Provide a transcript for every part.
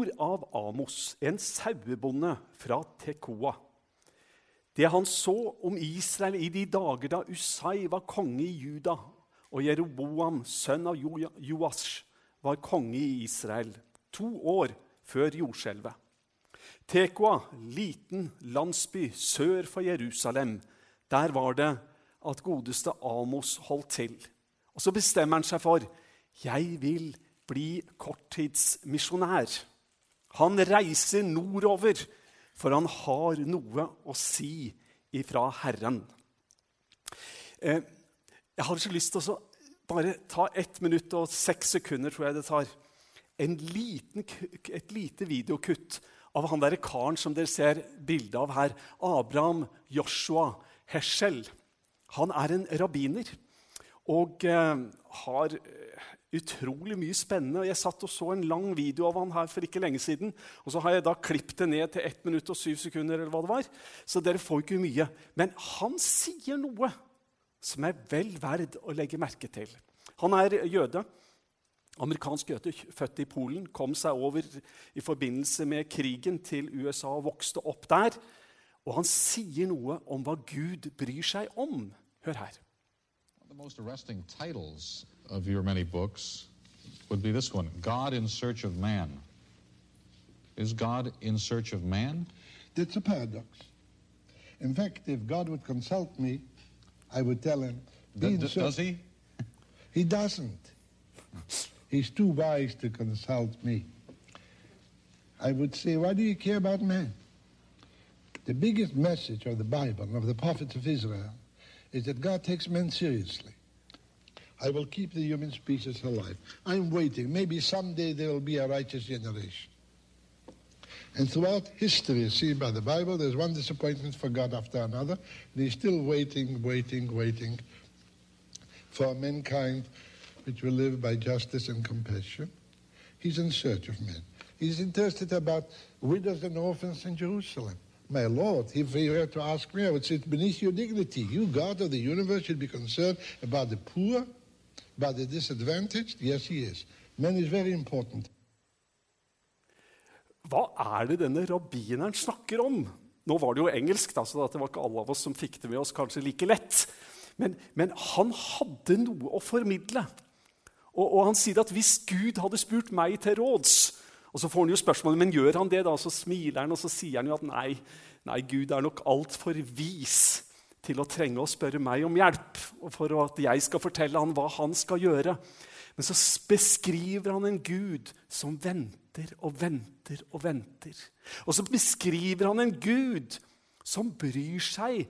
ord av Amos, en sauebonde fra Tekoa. Det han så om Israel i de dager da Usai var konge i Juda, og Jeroboam, sønn av Joash, var konge i Israel, to år før jordskjelvet. Tekoa, liten landsby sør for Jerusalem, der var det at godeste Amos holdt til. Og så bestemmer han seg for jeg vil bli korttidsmisjonær. Han reiser nordover, for han har noe å si ifra Herren. Eh, jeg har så lyst til å bare ta ett minutt og seks sekunder, tror jeg det tar. Liten, et lite videokutt av han der karen som dere ser bilde av her. Abraham Joshua Heschel. Han er en rabbiner og eh, har eh, utrolig mye spennende. og Jeg satt og så en lang video av han her for ikke lenge siden. Og så har jeg da klippet det ned til 1 minutt og 7 sekunder. eller hva det var. Så dere får ikke mye. Men han sier noe som er vel verd å legge merke til. Han er jøde. Amerikansk jøde, født i Polen. Kom seg over i forbindelse med krigen til USA og vokste opp der. Og han sier noe om hva Gud bryr seg om. Hør her. The most arresting titles of your many books would be this one God in Search of Man. Is God in search of man? That's a paradox. In fact, if God would consult me, I would tell him. D- does he? He doesn't. He's too wise to consult me. I would say, why do you care about man? The biggest message of the Bible of the prophets of Israel is that God takes men seriously. I will keep the human species alive. I'm waiting. Maybe someday there will be a righteous generation. And throughout history, seen by the Bible, there's one disappointment for God after another, and He's still waiting, waiting, waiting for mankind which will live by justice and compassion. He's in search of men. He's interested about widows and orphans in Jerusalem. My Lord, if you were to ask me, I would say beneath your dignity. You, God of the universe, should be concerned about the poor, about the disadvantaged. Yes, he is. Man is very important. Hva er det denne rabbineren snakker om? Nå var det jo engelsk, da, så det var ikke alle av oss som fikk det med oss kanskje like lett. Men, men han hadde noe å formidle. Og, og, han sier at hvis Gud hadde spurt meg til råds, og så får han jo spørsmålet men gjør han det da, så smiler han og så sier han jo at nei, nei Gud er nok altfor vis til å trenge å spørre meg om hjelp, for at jeg skal fortelle han hva han skal gjøre. Men så beskriver han en Gud som venter og venter og venter. Og så beskriver han en Gud som bryr seg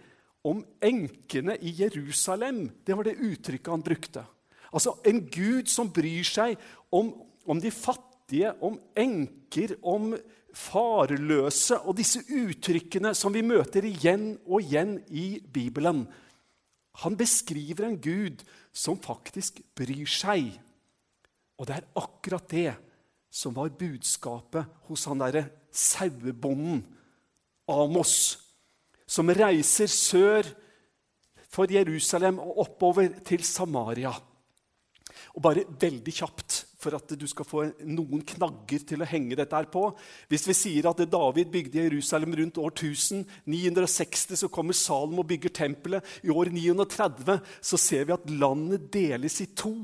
om enkene i Jerusalem. Det var det uttrykket han brukte. Altså en Gud som bryr seg om, om de fattige fattige, om enker, om farløse og disse uttrykkene som vi møter igjen og igjen i Bibelen. Han beskriver en Gud som faktisk bryr seg. Og det er akkurat det som var budskapet hos han derre sauebonden Amos, som reiser sør for Jerusalem og oppover til Samaria. Og bare veldig kjapt for at du skal få noen knagger til å henge dette her på. Hvis vi sier at David bygde Jerusalem rundt år 1000, 960 så kommer Salom og bygger tempelet. I år 930 så ser vi at landet deles i to.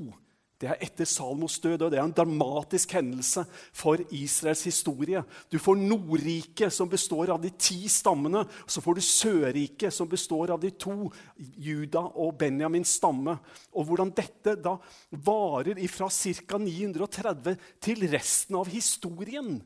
Det er etter Salmos død, og det er en dramatisk hendelse for Israels historie. Du får Nordriket, som består av de ti stammene. og Så får du Sørriket, som består av de to, Juda og Benjamins stamme. Og hvordan dette da varer fra ca. 930 til resten av historien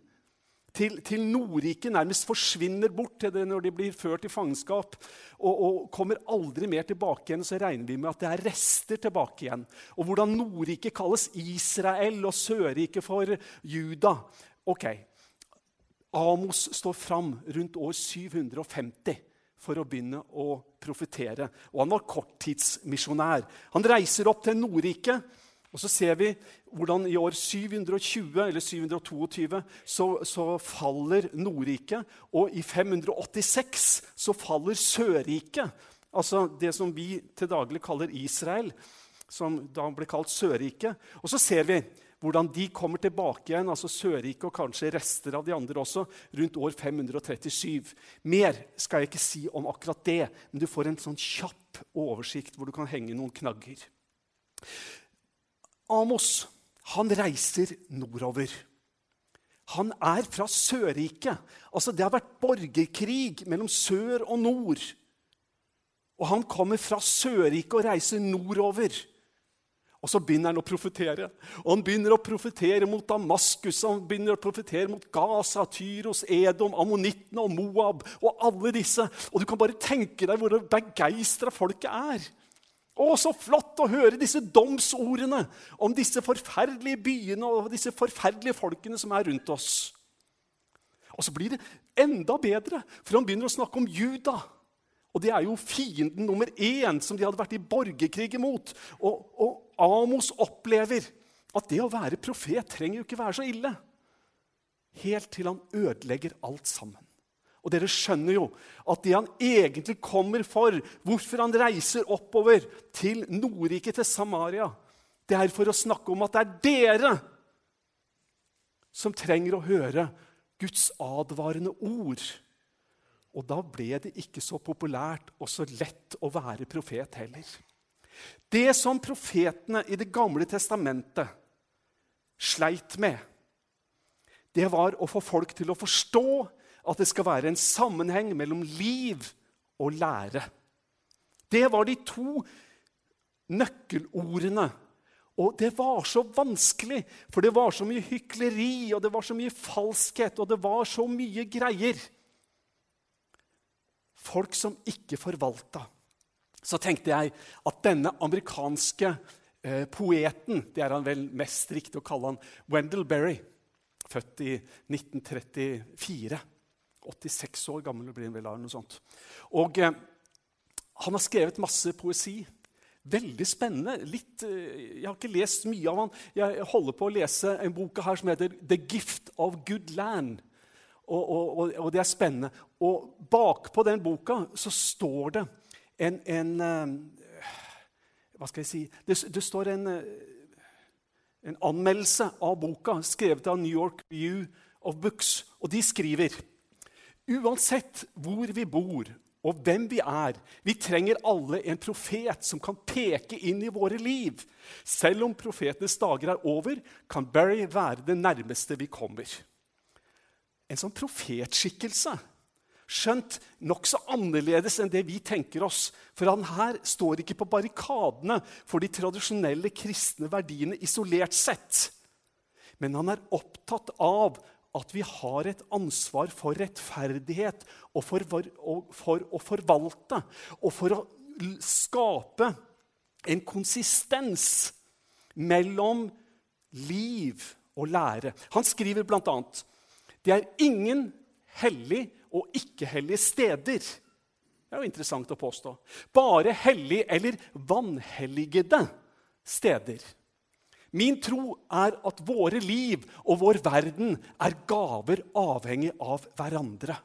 til, til Nordriket nærmest forsvinner bort til det når de blir ført i fangenskap og, og, kommer aldri mer tilbake igjen, så regner vi med at det er rester tilbake igjen. Og hvordan Nordriket kalles Israel og Sørriket for Juda. Ok, Amos står fram rundt år 750 for å begynne å profetere. Og han var korttidsmisjonær. Han reiser opp til Nordriket og så ser vi hvordan i år 720 eller 722 så, så faller Nordriket. Og i 586 så faller Sørriket. Altså det som vi til daglig kaller Israel, som da ble kalt Sørriket. Og så ser vi hvordan de kommer tilbake igjen, altså Sørriket og kanskje rester av de andre også, rundt år 537. Mer skal jeg ikke si om akkurat det, men du får en sånn kjapp oversikt hvor du kan henge noen knagger. Amos han reiser nordover. Han er fra Sørriket. Altså, det har vært borgerkrig mellom sør og nord. Og han kommer fra Sørriket og reiser nordover. Og så begynner han å profetere. Og han begynner å profetere mot Damaskus, han begynner å profetere mot Gaza, Tyros, Edom, Ammonittene og Moab og alle disse. Og du kan bare tenke deg hvor begeistra folket er. Å, så flott å høre disse domsordene om disse forferdelige byene og disse forferdelige folkene som er rundt oss. Og så blir det enda bedre, for han begynner å snakke om Juda. Og det er jo fienden nummer én som de hadde vært i borgerkrig imot. Og, og Amos opplever at det å være profet trenger jo ikke være så ille. Helt til han ødelegger alt sammen. Og dere skjønner jo at det han egentlig kommer for, hvorfor han reiser oppover til Nordriket, til Samaria, det er for å snakke om at det er dere som trenger å høre Guds advarende ord. Og da ble det ikke så populært og så lett å være profet heller. Det som profetene i Det gamle testamentet sleit med, det var å få folk til å forstå at det skal være en sammenheng mellom liv og lære. Det var de to nøkkelordene. Og det var så vanskelig, for det var så mye hykleri, og det var så mye falskhet, og det var så mye greier. Folk som ikke forvalta. Så tenkte jeg at denne amerikanske eh, poeten Det er han vel mest riktig å kalle han Wendell Berry, født i 1934. 86 år gammel blir han vel, noe sånt. Og eh, han har skrevet masse poesi. Veldig spennende. Litt, eh, jeg har ikke lest mye av han. Jeg holder på å lese en bok her som heter 'The Gift of Good Land'. Og, og, og, det er spennende. Og bakpå den boka så står det en, en uh, Hva skal jeg si Det, det står en, uh, en anmeldelse av boka skrevet av New York View of Books. Og de skriver Uansett hvor vi bor og hvem vi er, vi trenger alle en profet som kan peke inn i våre liv. Selv om profetenes dager er over, kan Barry være det nærmeste vi kommer. En sånn profetskikkelse, skjønt nokså annerledes enn det vi tenker oss. For han her står ikke på barrikadene for de tradisjonelle kristne verdiene isolert sett. Men han er opptatt av at vi har et ansvar for rettferdighet og for, og for, å forvalte og for å skape en konsistens mellom liv og lære. Han skriver bl.a.: Det er ingen hellige og ikke-hellige steder. Det er jo interessant å påstå. Bare hellige eller vanhelligede steder. Min tro er at våre liv og vår verden er gaver avhengig av hverandre.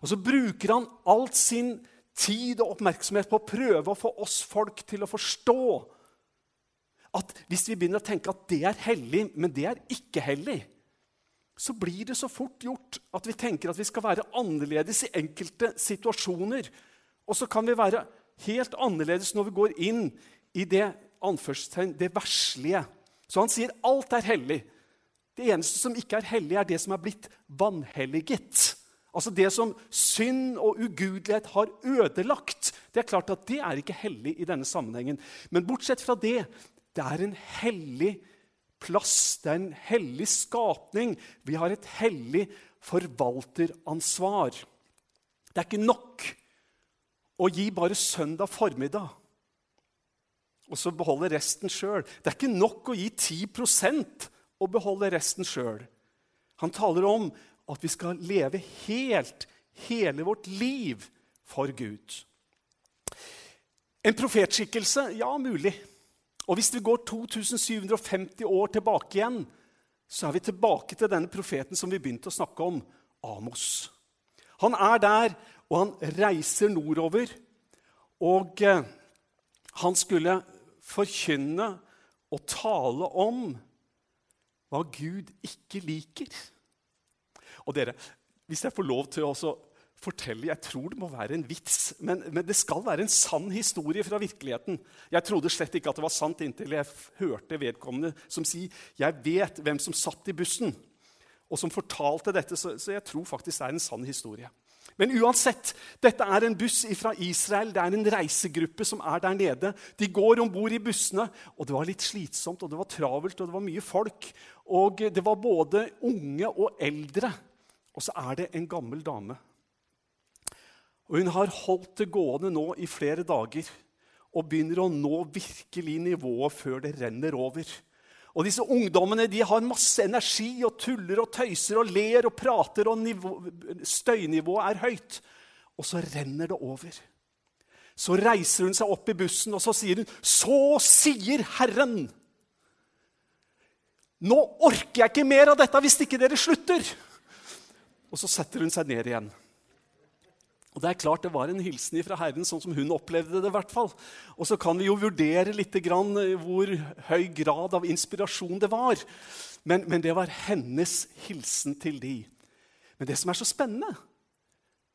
Og så bruker han alt sin tid og oppmerksomhet på å prøve å få oss folk til å forstå at hvis vi begynner å tenke at det er hellig, men det er ikke hellig, så blir det så fort gjort at vi tenker at vi skal være annerledes i enkelte situasjoner. Og så kan vi være helt annerledes når vi går inn i det det verslige. Så han sier alt er hellig. Det eneste som ikke er hellig, er det som er blitt vanhelliget. Altså det som synd og ugudelighet har ødelagt. Det er klart at det er ikke hellig i denne sammenhengen. Men bortsett fra det, det er en hellig plass, det er en hellig skapning. Vi har et hellig forvalteransvar. Det er ikke nok å gi bare søndag formiddag og så beholde resten sjøl. Det er ikke nok å gi 10% og beholde resten sjøl. Han taler om at vi skal leve helt, hele vårt liv for Gud. En profetskikkelse? Ja, mulig. Og hvis vi går 2750 år tilbake igjen, så er vi tilbake til denne profeten som vi begynte å snakke om, Amos. Han er der, og han reiser nordover. Og eh, han skulle forkynne og tale om hva Gud ikke liker. Og dere, hvis jeg får lov til å fortelle Jeg tror det må være en vits, men, men, det skal være en sann historie fra virkeligheten. Jeg trodde slett ikke at det var sant inntil jeg hørte vedkommende som sier 'Jeg vet hvem som satt i bussen', og som fortalte dette, så, så jeg tror faktisk det er en sann historie. Men uansett, dette er en buss fra Israel. Det er en reisegruppe som er der nede. De går om bord i bussene, og det var litt slitsomt, og det var travelt, og det var mye folk. Og det var både unge og eldre. Og så er det en gammel dame. Og hun har holdt det gående nå i flere dager og begynner å nå virkelig nivået før det renner over. Og disse ungdommene de har masse energi og tuller og tøyser og ler og prater, og nivå, støynivået er høyt. Og så renner det over. Så reiser hun seg opp i bussen og så sier hun, 'Så sier Herren.' Nå orker jeg ikke mer av dette hvis ikke dere slutter. Og så setter hun seg ned igjen. Og det er klart det var en hilsen fra Herren, sånn som hun opplevde det. i hvert fall. Og så kan vi jo vurdere litt grann eh, hvor høy grad av inspirasjon det var. Men, men, det var hennes hilsen til de. Men det som er så spennende,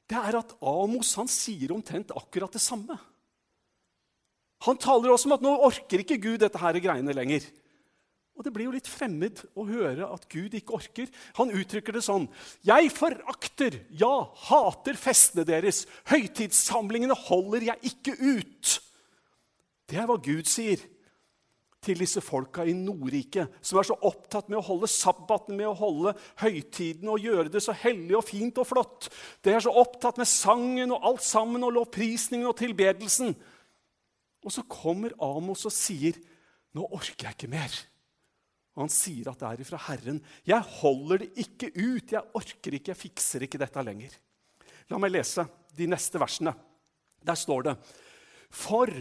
det er at Amos han sier omtrent akkurat det samme. Han taler også om at nå orker ikke Gud dette her greiene lenger. Og det blir jo litt fremmed å høre at Gud ikke orker. Han uttrykker det sånn. Jeg forakter, ja, hater festene deres. Høytidssamlingene holder jeg ikke ut. Det er hva Gud sier til disse folka i Nordriket, som er så opptatt med å holde sabbaten, med å holde høytiden og gjøre det så hellig og fint og flott. De er så opptatt med sangen og alt sammen og lovprisningen og tilbedelsen. Og så kommer Amos og sier, 'Nå orker jeg ikke mer'. Og han sier at det er ifra Herren. 'Jeg holder det ikke ut. Jeg orker ikke. Jeg fikser ikke dette lenger.' La meg lese de neste versene. Der står det For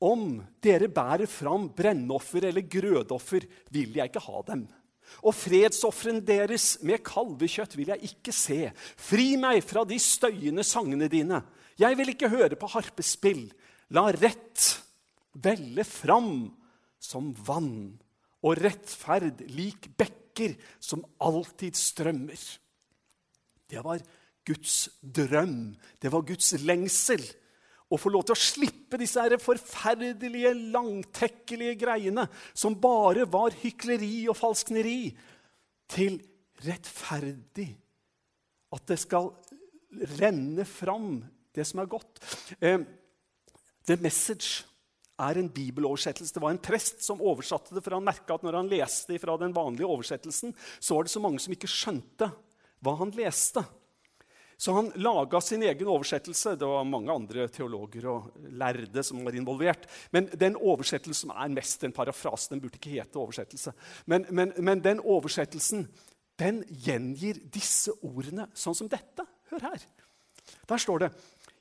om dere bærer fram brennoffer eller grødoffer, vil jeg ikke ha dem. Og fredsofrene deres med kalvekjøtt vil jeg ikke se. Fri meg fra de støyende sangene dine. Jeg vil ikke høre på harpespill. La rett velle fram som vann og rettferd lik bekker som alltid strømmer. Det var Guds drøm, det var Guds lengsel. Å få lov til å slippe disse her forferdelige, langtekkelige greiene som bare var hykleri og falskneri, til rettferdig. At det skal renne fram, det som er godt. Eh, the Message er en bibeloversettelse. Det var en prest som oversatte det, for han merka at når han leste fra den vanlige oversettelsen, så var det så mange som ikke skjønte hva han leste. Så han laga sin egen oversettelse. Det var mange andre teologer og lærde som var involvert. Men den oversettelsen som er mest en parafrase, den burde ikke hete oversettelse. Men, men, men den oversettelsen den gjengir disse ordene sånn som dette. Hør her. Der står det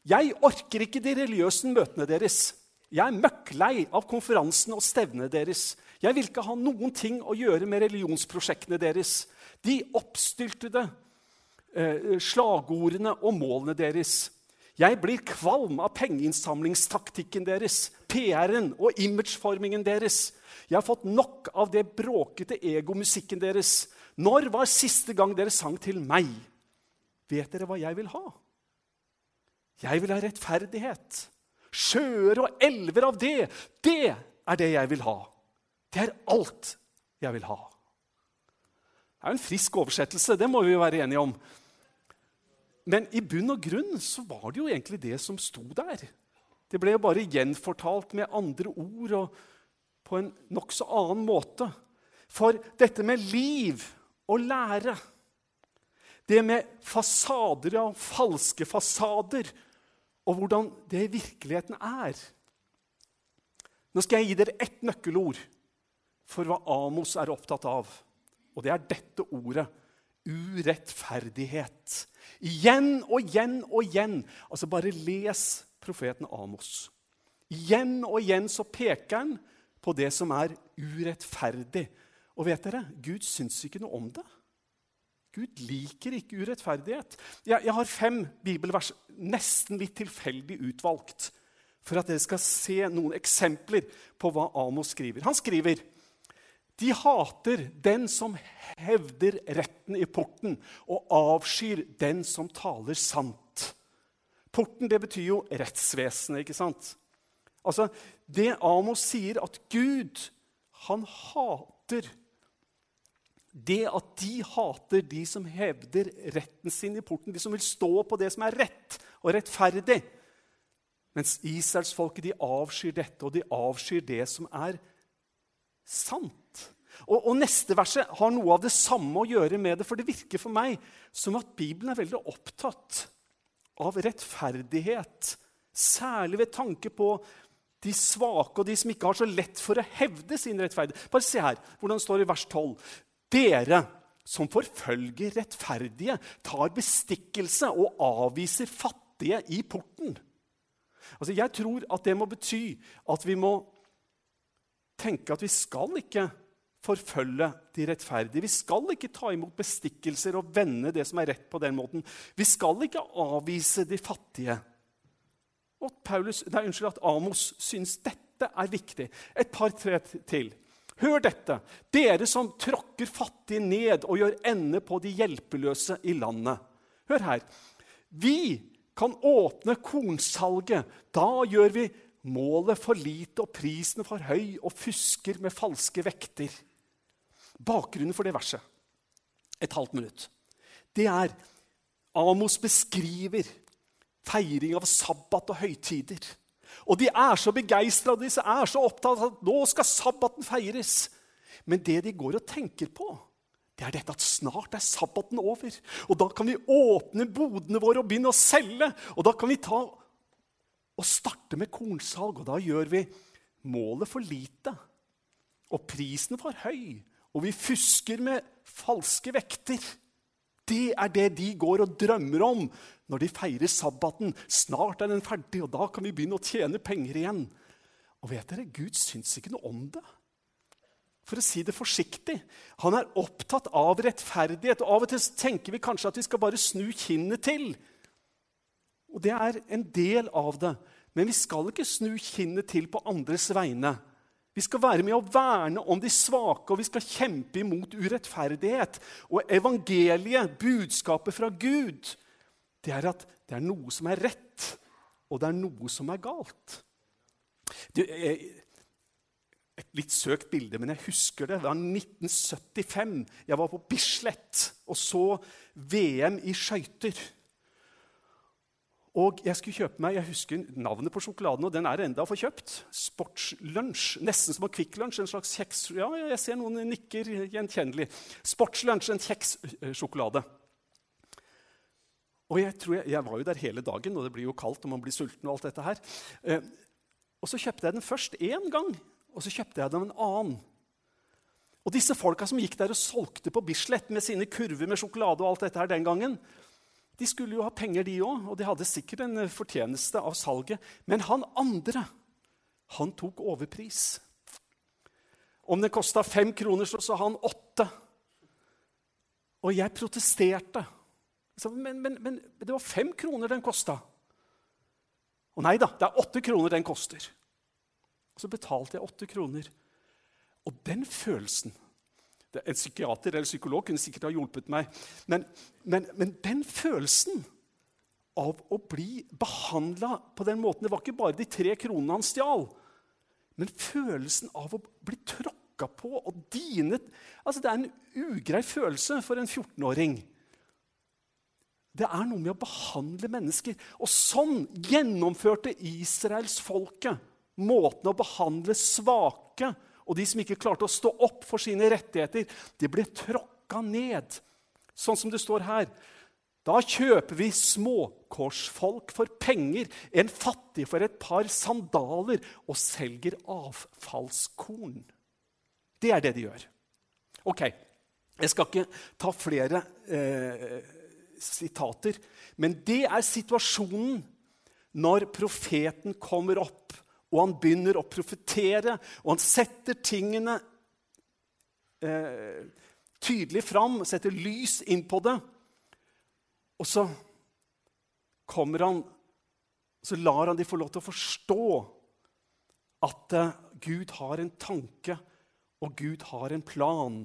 Jeg orker ikke de religiøse møtene deres. Jeg er møkklei av konferansen og stevnene deres. Jeg vil ikke ha noen ting å gjøre med religionsprosjektene deres. De oppstyltede eh, slagordene og målene deres. Jeg blir kvalm av pengeinnsamlingstaktikken deres, PR-en og imageformingen deres. Jeg har fått nok av det bråkete egomusikken deres. Når var siste gang dere sang til meg? Vet dere hva jeg vil ha? Jeg vil ha rettferdighet. Sjøer og elver av det. Det er det jeg vil ha. Det er alt jeg vil ha. Det er en frisk oversettelse, det må vi jo være enige om. Men i bunn og grunn så var det jo egentlig det som sto der. Det ble jo bare gjenfortalt med andre ord og på en nokså annen måte. For dette med liv og lære, det med fasader og falske fasader og hvordan det i virkeligheten er. Nå skal jeg gi dere ett nøkkelord for hva Amos er opptatt av. Og det er dette ordet urettferdighet. Igjen og igjen og igjen. Altså Bare les profeten Amos. Igjen og igjen så peker han på det som er urettferdig. Og vet dere, Gud syns ikke noe om det. Gud liker ikke urettferdighet. Jeg, jeg, har fem bibelvers nesten litt tilfeldig utvalgt for at dere skal se noen eksempler på hva Amos skriver. Han skriver De hater den som hevder retten i porten, og avskyr den som taler sant. Porten det betyr jo rettsvesenet, ikke sant? Altså, Det Amos sier, at Gud, han hater det at de hater de som hevder retten sin i porten, de som vil stå på det som er rett og rettferdig. Mens israelsfolket de avskyr dette, og de avskyr det som er sant. Og, og Neste verset har noe av det samme å gjøre med det, for det virker for meg som at Bibelen er veldig opptatt av rettferdighet. Særlig ved tanke på de svake og de som ikke har så lett for å hevde sin rettferdighet. Bare se her hvordan det står i vers 12. Dere som forfølger rettferdige, tar bestikkelse og avviser fattige i porten. Altså, jeg tror at det må bety at vi må tenke at vi skal ikke forfølge de rettferdige. Vi skal ikke ta imot bestikkelser og vende det som er rett, på den måten. Vi skal ikke avvise de fattige. Og Paulus, nei, unnskyld, at Amos syns dette er viktig. Et par-tre til. Hør dette, dere som tråkker fattige ned og gjør ende på de hjelpeløse i landet. Hør her. Vi kan åpne kornsalget. Da gjør vi målet for lite og prisen for høy og fusker med falske vekter. Bakgrunnen for det verset, et halvt minutt, det er Amos beskriver feiring av sabbat og høytider. Og de er så begeistra og de er så opptatt av at nå skal sabbaten feires. Men det de går og tenker på, det er dette at snart er sabbaten over. Og da kan vi åpne bodene våre og begynne å selge. Og da kan vi ta og starte med kornsalg, og da gjør vi målet for lite. Og prisen for høy. Og vi fusker med falske vekter. Det er det de går og drømmer om når de feirer sabbaten. Snart er den ferdig, og da kan vi begynne å tjene penger igjen. Og vet dere, Gud syns ikke noe om det. For å si det forsiktig. Han er opptatt av rettferdighet. og Av og til tenker vi kanskje at vi skal bare snu kinnet til. Og det er en del av det. Men vi skal ikke snu kinnet til på andres vegne. Vi skal være med å verne om de svake, og vi skal kjempe imot urettferdighet. Og evangeliet, budskapet fra Gud, det er at det er noe som er rett, og det er noe som er galt. Du, et litt søkt bilde, men jeg husker det. Det var 1975. Jeg var på Bislett og så VM i skøyter. Og jeg skulle kjøpe meg, jeg husker navnet på sjokoladen, og den er enda å få kjøpt. Sportslunsj. Nesten som en Kvikk Lunsj. En slags kjeks. Ja, jeg ser noen nikker gjenkjennelig. Sportslunsj, en kjekssjokolade. Og jeg, jeg, jeg, var jo der hele dagen, og det blir jo kaldt og man blir sulten. Og alt dette her. Eh, og så kjøpte jeg den først én gang, og så kjøpte jeg den en annen. Og disse folka som gikk der og solgte på Bislett med sine kurver med sjokolade, og alt dette her den gangen, de skulle jo ha penger, de òg, og de hadde sikkert en eh, fortjeneste av salget. Men han andre, han tok overpris. Om det kosta fem kroner, så sa han åtte. Og jeg protesterte. Men, men, men, det var fem kroner den kosta. Og nei da, det er åtte kroner den koster. Og så betalte jeg åtte kroner. Og den følelsen en psykiater eller psykolog kunne sikkert ha hjulpet meg. Men, men, men den følelsen av å bli behandla på den måten Det var ikke bare de tre kronene han stjal, men følelsen av å bli tråkka på og dinet altså Det er en ugrei følelse for en 14-åring. Det er noe med å behandle mennesker. Og sånn gjennomførte israelsfolket måten å behandle svake og de som ikke klarte å stå opp for sine rettigheter, de ble tråkka ned. Sånn som det står her. Da kjøper vi småkorsfolk for penger, en fattig for et par sandaler, og selger avfallskorn. Det er det de gjør. Ok, jeg skal ikke ta flere eh, sitater, men det er situasjonen når profeten kommer opp og han begynner å profetere, og han setter tingene eh, tydelig fram, setter lys inn på det. Og så kommer han Så lar han de få lov til å forstå at eh, Gud har en tanke og Gud har en plan.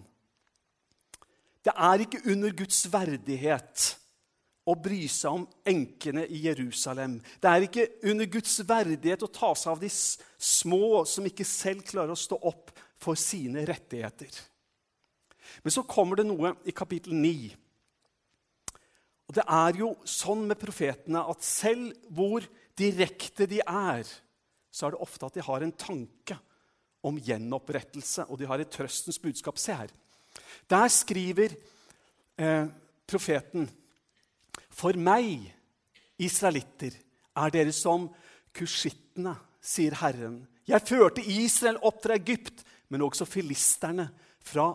Det er ikke under Guds verdighet å bry seg om enkene i Jerusalem. Det er ikke under Guds verdighet å ta seg av de små som ikke selv klarer å stå opp for sine rettigheter. Men så kommer det noe i kapittel 9. Og Det er jo sånn med profetene at selv hvor direkte de er, så er det ofte at de har en tanke om gjenopprettelse, og de har et trøstens budskap. Se her. Der skriver eh, profeten For meg, israelitter, er dere som kusjittene, sier Herren. Jeg førte Israel opp fra Egypt, men også filisterne fra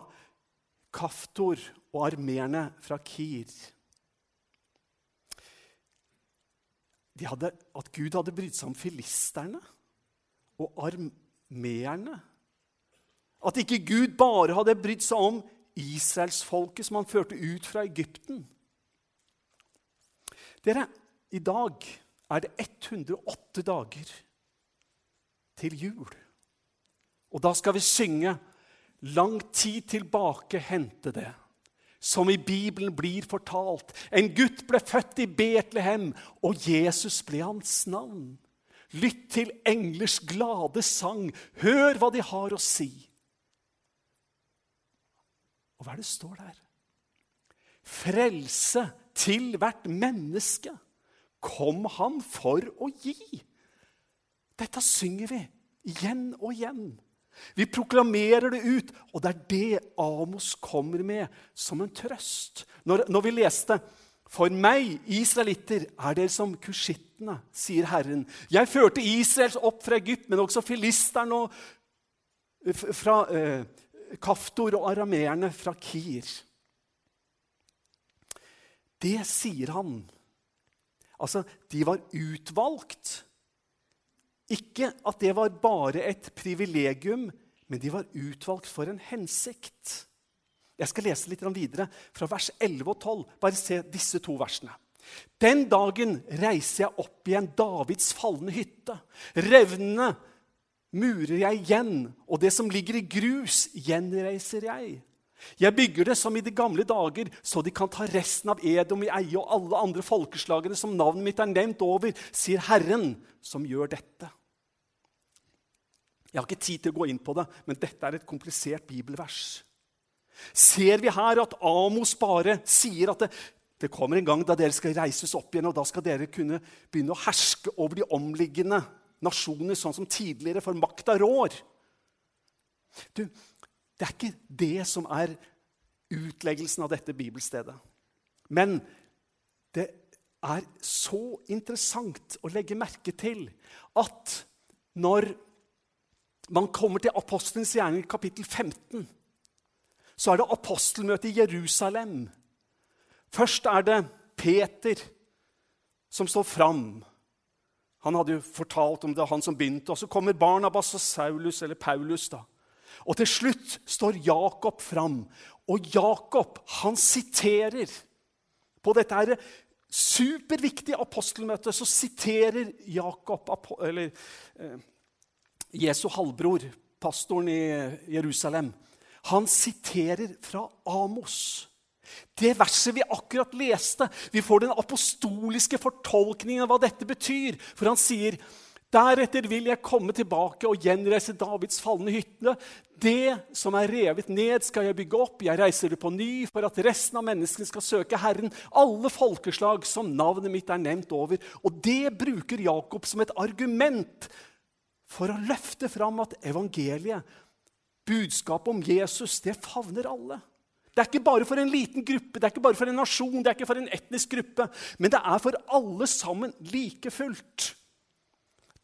Kaftor og armeerne fra Kir. Hadde, at Gud hadde brydd seg om filisterne og armeerne. At ikke Gud bare hadde brydd seg om israelsfolket som han førte ut fra Egypten. Dere, i dag er det 108 dager til jul. Og da skal vi synge 'Lang tid tilbake hendte det', som i Bibelen blir fortalt. En gutt ble født i Betlehem, og Jesus ble hans navn. Lytt til englers glade sang. Hør hva de har å si. Og hva er det står der? Frelse til hvert menneske kom han for å gi. Dette synger vi igjen og igjen. Vi proklamerer det ut, og det er det Amos kommer med som en trøst. Når, når vi leste for meg, israelitter, er dere som kushittene, sier Herren. Jeg førte Israels opp fra Egypt, men også filisteren og fra eh, Kaftor og arameerne fra Kir. Det sier han. Altså, de var utvalgt. Ikke at det var bare et privilegium, men de var utvalgt for en hensikt. Jeg skal lese litt videre fra vers 11 og 12. Bare se disse to versene. Den dagen reiser jeg opp igjen Davids falne hytte. Revnene murer jeg igjen, og det som ligger i grus, gjenreiser jeg. Jeg bygger det som i de gamle dager, så de kan ta resten av Edom i eie og alle andre folkeslagene som navnet mitt er nevnt over, sier Herren, som gjør dette. Jeg har ikke tid til å gå inn på det, men dette er et komplisert bibelvers ser vi her at Amos bare sier at det, det kommer en gang da dere skal reises opp igjen, og da skal dere kunne begynne å herske over de omliggende nasjoner, sånn som tidligere, for makta rår. Du, det er ikke det som er utleggelsen av dette bibelstedet. Men det er så interessant å legge merke til at når man kommer til apostelens gjerning, kapittel 15 så er det apostelmøte i Jerusalem. Først er det Peter som står fram. Han hadde jo fortalt om det, han som begynte. Og så kommer Barnabas og Saulus, eller Paulus. da. Og til slutt står Jakob fram. Og Jakob han siterer på dette her superviktige apostelmøtet. Så siterer Jakob, eller eh, Jesu halvbror, pastoren i Jerusalem, han siterer fra Amos. Det verset vi akkurat leste. Vi får den apostoliske fortolkningen av hva dette betyr. For han sier Deretter vil jeg komme tilbake og gjenreise Davids falne hytte. Det som er revet ned, skal jeg bygge opp. Jeg reiser det på ny for at resten av menneskene skal søke Herren. Alle folkeslag som navnet mitt er nevnt over. Og det bruker Jakob som et argument for å løfte fram at evangeliet budskapet om Jesus det favner alle. Det er ikke bare for en liten gruppe, det er ikke bare for en nasjon, det er ikke for en etnisk gruppe, men det er for alle sammen like fullt.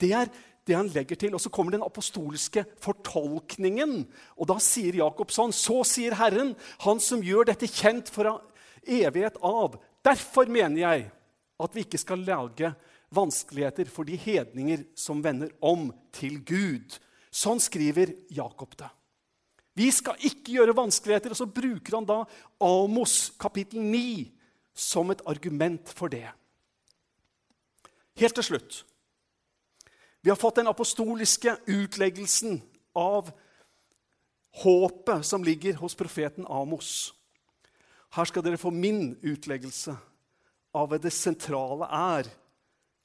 Det er det han legger til. Og så kommer den apostoliske fortolkningen. Og da sier Jakob sånn Så sier Herren, han som gjør dette kjent for evighet av. Derfor mener jeg at vi ikke skal lage vanskeligheter for de hedninger som vender om til Gud. Sånn skriver Jakob det. Vi skal ikke gjøre vanskeligheter. Og så bruker han da Amos kapittel 9 som et argument for det. Helt til slutt. Vi har fått den apostoliske utleggelsen av håpet som ligger hos profeten Amos. Her skal dere få min utleggelse av hva det sentrale er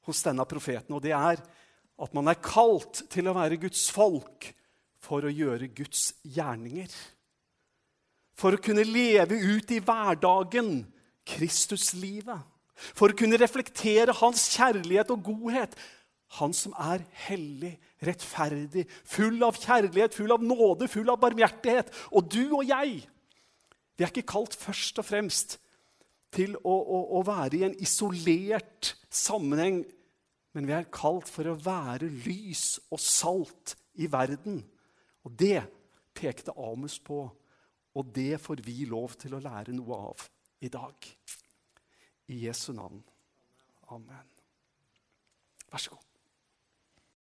hos denne profeten. Og det er at man er kalt til å være Guds folk for å gjøre Guds gjerninger. For å kunne leve ut i hverdagen Kristuslivet. For å kunne reflektere hans kjærlighet og godhet. Han som er hellig, rettferdig, full av kjærlighet, full av nåde, full av barmhjertighet. Og du og jeg, vi er ikke kalt først og fremst til å, å, å være i en isolert sammenheng, men vi er kalt for å være lys og salt i verden. Og det pekte Amos på, og det får vi lov til å lære noe av i dag. I Jesu navn. Amen. Vær så god.